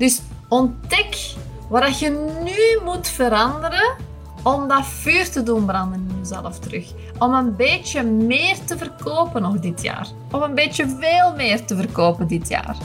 Dus ontdek wat je nu moet veranderen om dat vuur te doen branden in jezelf terug. Om een beetje meer te verkopen nog dit jaar. Om een beetje veel meer te verkopen dit jaar.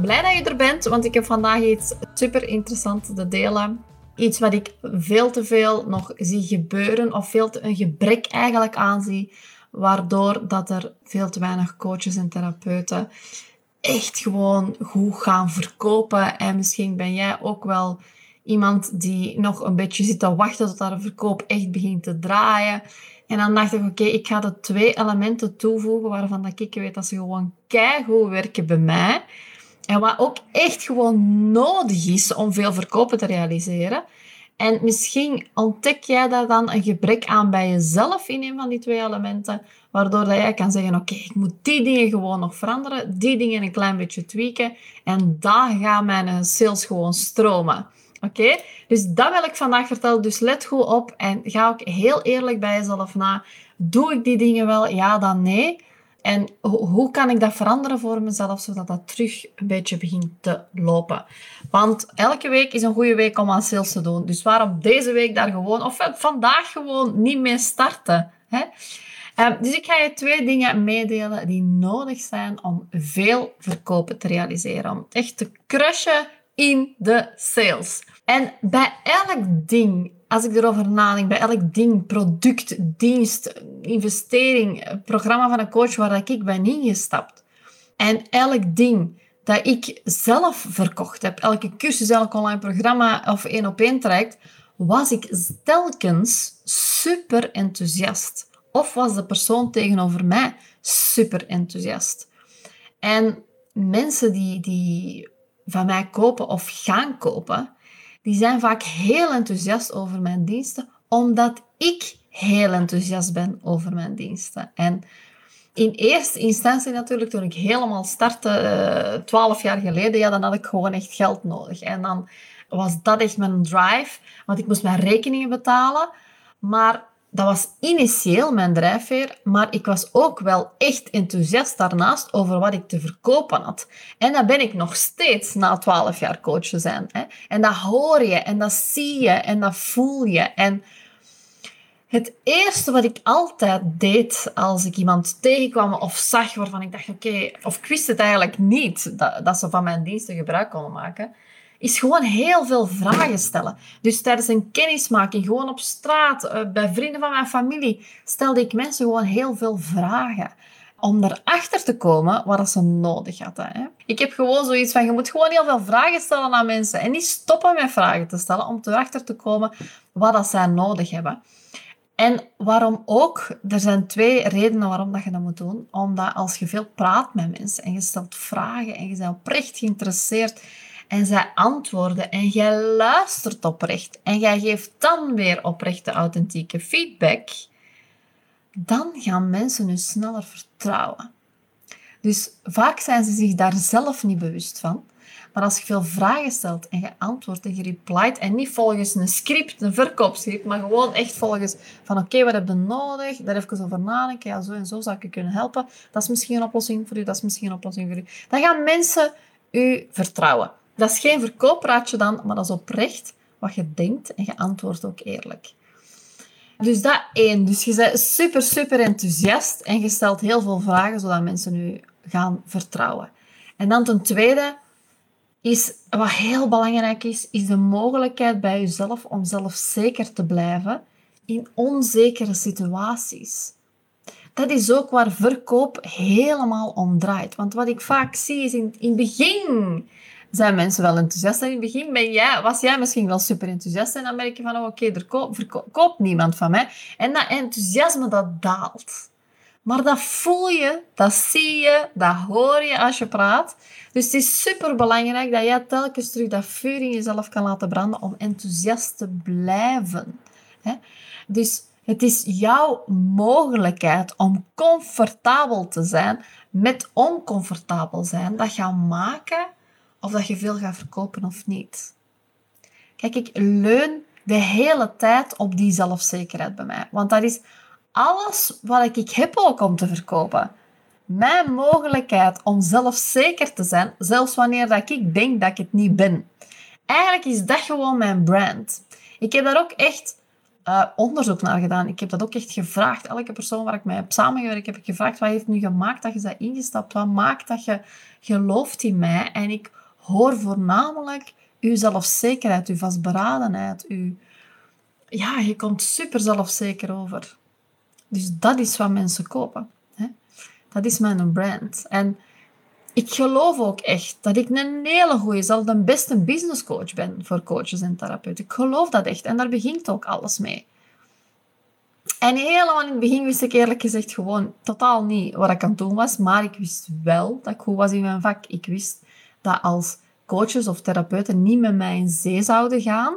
Blij dat je er bent, want ik heb vandaag iets super interessants te delen. Iets wat ik veel te veel nog zie gebeuren, of veel te een gebrek eigenlijk aan zie, waardoor dat er veel te weinig coaches en therapeuten echt gewoon goed gaan verkopen. En misschien ben jij ook wel iemand die nog een beetje zit te wachten tot de verkoop echt begint te draaien. En dan dacht ik, oké, ik ga er twee elementen toevoegen waarvan dat ik weet dat ze gewoon keigoed werken bij mij. En wat ook echt gewoon nodig is om veel verkopen te realiseren. En misschien ontdek jij daar dan een gebrek aan bij jezelf in een van die twee elementen, waardoor dat jij kan zeggen, oké, ik moet die dingen gewoon nog veranderen, die dingen een klein beetje tweaken, en dan gaan mijn sales gewoon stromen. Oké? Dus dat wil ik vandaag vertellen. Dus let goed op en ga ook heel eerlijk bij jezelf na. Doe ik die dingen wel? Ja, dan nee. En hoe kan ik dat veranderen voor mezelf, zodat dat terug een beetje begint te lopen? Want elke week is een goede week om aan sales te doen. Dus waarom deze week daar gewoon, of vandaag gewoon niet mee starten? Hè? Ehm, dus ik ga je twee dingen meedelen die nodig zijn om veel verkopen te realiseren. Om echt te crushen in de sales. En bij elk ding als ik erover nadenk, bij elk ding, product, dienst, investering, programma van een coach waar ik ben ingestapt. En elk ding dat ik zelf verkocht heb, elke cursus, elk online programma of één op één traject, was ik telkens super enthousiast. Of was de persoon tegenover mij super enthousiast. En mensen die, die van mij kopen of gaan kopen, die zijn vaak heel enthousiast over mijn diensten, omdat ik heel enthousiast ben over mijn diensten. En in eerste instantie natuurlijk, toen ik helemaal startte, uh, twaalf jaar geleden, ja, dan had ik gewoon echt geld nodig. En dan was dat echt mijn drive, want ik moest mijn rekeningen betalen. Maar dat was initieel mijn drijfveer, maar ik was ook wel echt enthousiast daarnaast over wat ik te verkopen had. En dat ben ik nog steeds na twaalf jaar coach zijn. Hè. En dat hoor je, en dat zie je, en dat voel je. En het eerste wat ik altijd deed als ik iemand tegenkwam of zag waarvan ik dacht, oké, of ik wist het eigenlijk niet, dat, dat ze van mijn diensten gebruik konden maken is gewoon heel veel vragen stellen. Dus tijdens een kennismaking, gewoon op straat, eh, bij vrienden van mijn familie, stelde ik mensen gewoon heel veel vragen. Om erachter te komen wat ze nodig hadden. Hè. Ik heb gewoon zoiets van, je moet gewoon heel veel vragen stellen aan mensen. En niet stoppen met vragen te stellen om erachter te komen wat dat zij nodig hebben. En waarom ook? Er zijn twee redenen waarom dat je dat moet doen. Omdat als je veel praat met mensen en je stelt vragen en je bent oprecht geïnteresseerd en zij antwoorden en jij luistert oprecht en jij geeft dan weer oprechte authentieke feedback, dan gaan mensen je sneller vertrouwen. Dus vaak zijn ze zich daar zelf niet bewust van. Maar als je veel vragen stelt en je antwoordt en je replied en niet volgens een script, een verkoopscript, maar gewoon echt volgens van oké, wat heb je nodig? Daar even over nadenken. Ja, zo en zo zou ik je kunnen helpen. Dat is misschien een oplossing voor u, dat is misschien een oplossing voor u. Dan gaan mensen u vertrouwen. Dat is geen verkoopraadje dan, maar dat is oprecht wat je denkt en je antwoordt ook eerlijk. Dus dat één. Dus je bent super, super enthousiast en je stelt heel veel vragen zodat mensen nu gaan vertrouwen. En dan ten tweede is, wat heel belangrijk is, is de mogelijkheid bij jezelf om zelfzeker te blijven in onzekere situaties. Dat is ook waar verkoop helemaal om draait. Want wat ik vaak zie is in, in het begin zijn mensen wel enthousiast. En in het begin ben jij, was jij misschien wel super enthousiast. En dan merk je van, oh, oké, er koopt niemand van mij. En dat enthousiasme, dat daalt. Maar dat voel je, dat zie je, dat hoor je als je praat. Dus het is super belangrijk dat jij telkens terug dat vuur in jezelf kan laten branden om enthousiast te blijven. Dus het is jouw mogelijkheid om comfortabel te zijn met oncomfortabel zijn dat gaat maken of dat je veel gaat verkopen of niet. Kijk, ik leun de hele tijd op die zelfzekerheid bij mij. Want dat is alles wat ik heb ook om te verkopen. mijn mogelijkheid om zelfzeker te zijn, zelfs wanneer dat ik denk dat ik het niet ben. Eigenlijk is dat gewoon mijn brand. Ik heb daar ook echt uh, onderzoek naar gedaan. Ik heb dat ook echt gevraagd. Elke persoon waar ik mee heb samengewerkt, heb ik gevraagd, wat heeft nu gemaakt dat je bent ingestapt? Wat maakt dat je gelooft in mij? En ik hoor voornamelijk uw zelfzekerheid, uw vastberadenheid, uw... Ja, je komt super zelfzeker over. Dus dat is wat mensen kopen. Hè? Dat is mijn brand. En ik geloof ook echt dat ik een hele goede, zelfs de beste businesscoach ben voor coaches en therapeuten. Ik geloof dat echt. En daar begint ook alles mee. En helemaal in het begin wist ik eerlijk gezegd gewoon totaal niet wat ik aan het doen was. Maar ik wist wel dat ik goed was in mijn vak. Ik wist dat als coaches of therapeuten niet met mij in zee zouden gaan.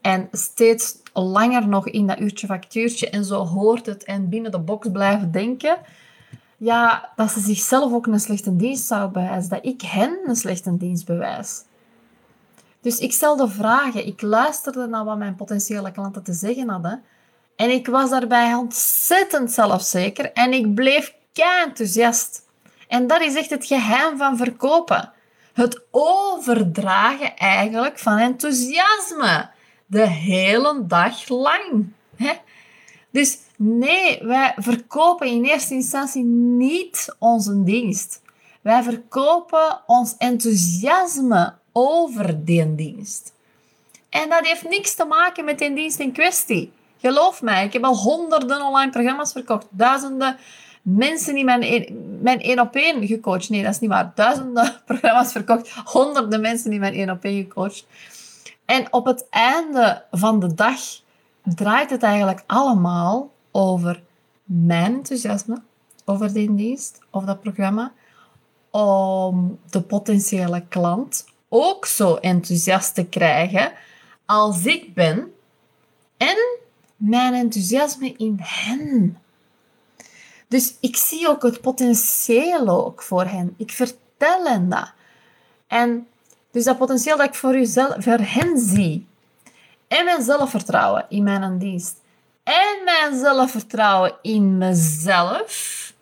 En steeds langer nog in dat uurtje factuurtje en zo hoort het en binnen de box blijven denken ja, dat ze zichzelf ook een slechte dienst zou bewijzen. Dat ik hen een slechte dienst bewijs. Dus ik stelde vragen. Ik luisterde naar wat mijn potentiële klanten te zeggen hadden. En ik was daarbij ontzettend zelfzeker. En ik bleef kei enthousiast. En dat is echt het geheim van verkopen. Het overdragen eigenlijk van enthousiasme. De hele dag lang. Dus nee, wij verkopen in eerste instantie niet onze dienst. Wij verkopen ons enthousiasme over die dienst. En dat heeft niks te maken met die dienst in kwestie. Geloof mij, ik heb al honderden online programma's verkocht. Duizenden mensen die mijn, mijn één op één gecoacht. Nee, dat is niet waar. Duizenden programma's verkocht. Honderden mensen die mijn één op één gecoacht. En op het einde van de dag draait het eigenlijk allemaal over mijn enthousiasme over die dienst of dat programma, om de potentiële klant ook zo enthousiast te krijgen als ik ben en mijn enthousiasme in hen. Dus ik zie ook het potentieel ook voor hen. Ik vertel hen dat. En dus dat potentieel dat ik voor, u zelf, voor hen zie, en mijn zelfvertrouwen in mijn dienst. En mijn zelfvertrouwen in mezelf.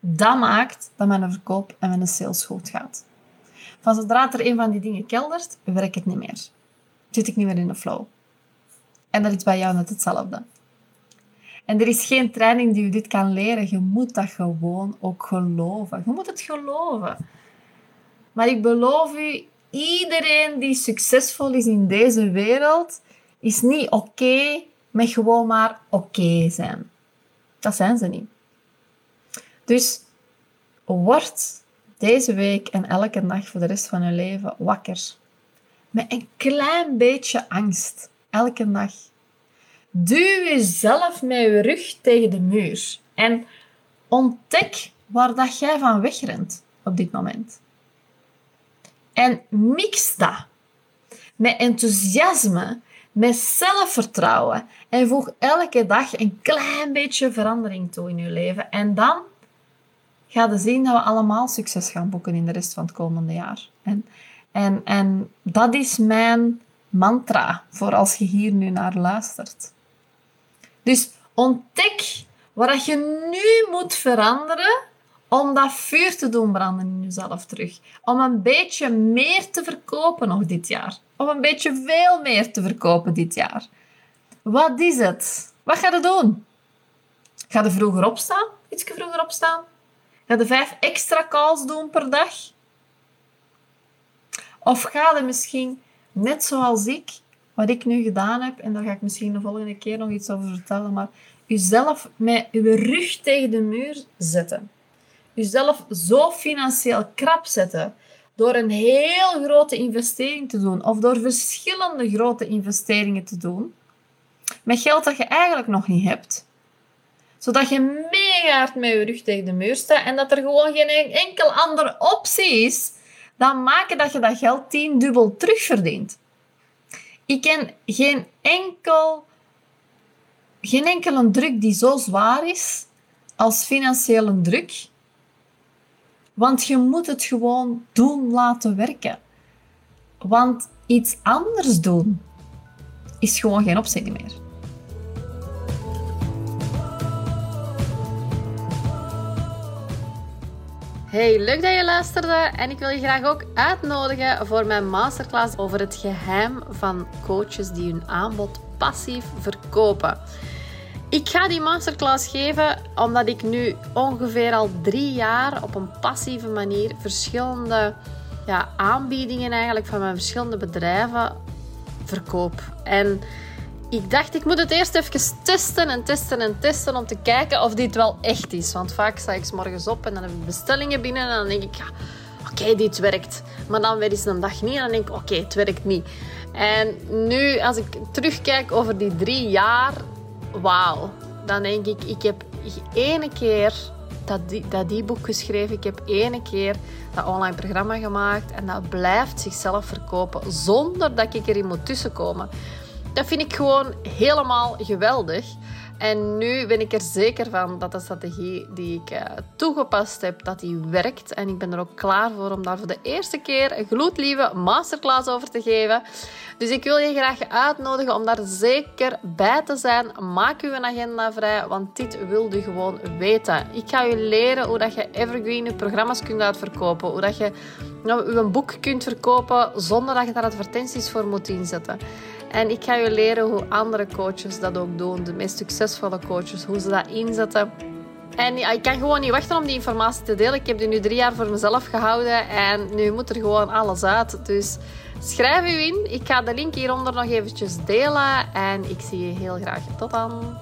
Dat maakt dat mijn verkoop en mijn sales goed gaat. Van zodra er een van die dingen keldert, werkt het niet meer. Zit ik niet meer in de flow. En dat is bij jou net hetzelfde. En er is geen training die je dit kan leren. Je moet dat gewoon ook geloven. Je moet het geloven. Maar ik beloof u, iedereen die succesvol is in deze wereld, is niet oké met gewoon maar oké zijn. Dat zijn ze niet. Dus word deze week en elke dag voor de rest van je leven wakker. Met een klein beetje angst. Elke dag. Duw jezelf met je rug tegen de muur. En ontdek waar dat jij van wegrent op dit moment. En mix dat met enthousiasme, met zelfvertrouwen en voeg elke dag een klein beetje verandering toe in je leven. En dan ga je zien dat we allemaal succes gaan boeken in de rest van het komende jaar. En, en, en dat is mijn mantra voor als je hier nu naar luistert. Dus ontdek wat je nu moet veranderen om dat vuur te doen branden in jezelf terug. Om een beetje meer te verkopen nog dit jaar. Om een beetje veel meer te verkopen dit jaar. Wat is het? Wat ga je doen? Ga je vroeger opstaan? Iets vroeger opstaan? Ga je vijf extra calls doen per dag? Of ga je misschien, net zoals ik, wat ik nu gedaan heb, en daar ga ik misschien de volgende keer nog iets over vertellen, maar jezelf met je rug tegen de muur zetten jezelf zo financieel krap zetten door een heel grote investering te doen of door verschillende grote investeringen te doen met geld dat je eigenlijk nog niet hebt, zodat je mega met je rug tegen de muur staat en dat er gewoon geen enkel andere optie is dan maken dat je dat geld tien dubbel terugverdient. Ik ken geen enkel geen enkele druk die zo zwaar is als financiële druk want je moet het gewoon doen laten werken. Want iets anders doen is gewoon geen optie meer. Hey, leuk dat je luisterde en ik wil je graag ook uitnodigen voor mijn masterclass over het geheim van coaches die hun aanbod passief verkopen. Ik ga die masterclass geven omdat ik nu ongeveer al drie jaar op een passieve manier verschillende ja, aanbiedingen eigenlijk van mijn verschillende bedrijven verkoop. En ik dacht, ik moet het eerst even testen en testen en testen om te kijken of dit wel echt is. Want vaak sta ik morgens op en dan heb ik bestellingen binnen en dan denk ik, ja, oké, dit werkt. Maar dan weer eens een dag niet en dan denk ik, oké, het werkt niet. En nu, als ik terugkijk over die drie jaar, wauw. Dan denk ik, ik heb ene keer dat, die, dat e-book geschreven. Ik heb ene keer dat online programma gemaakt. En dat blijft zichzelf verkopen zonder dat ik erin moet tussenkomen. Dat vind ik gewoon helemaal geweldig. En nu ben ik er zeker van dat de strategie die ik uh, toegepast heb, dat die werkt. En ik ben er ook klaar voor om daar voor de eerste keer een gloedlieve masterclass over te geven. Dus ik wil je graag uitnodigen om daar zeker bij te zijn. Maak uw agenda vrij, want dit wil je gewoon weten. Ik ga je leren hoe dat je evergreen programma's kunt uitverkopen. Hoe dat je nou, een boek kunt verkopen zonder dat je daar advertenties voor moet inzetten. En ik ga je leren hoe andere coaches dat ook doen. De meest succesvolle coaches, hoe ze dat inzetten. En ik kan gewoon niet wachten om die informatie te delen. Ik heb die nu drie jaar voor mezelf gehouden en nu moet er gewoon alles uit. Dus schrijf u in. Ik ga de link hieronder nog eventjes delen en ik zie je heel graag. Tot dan.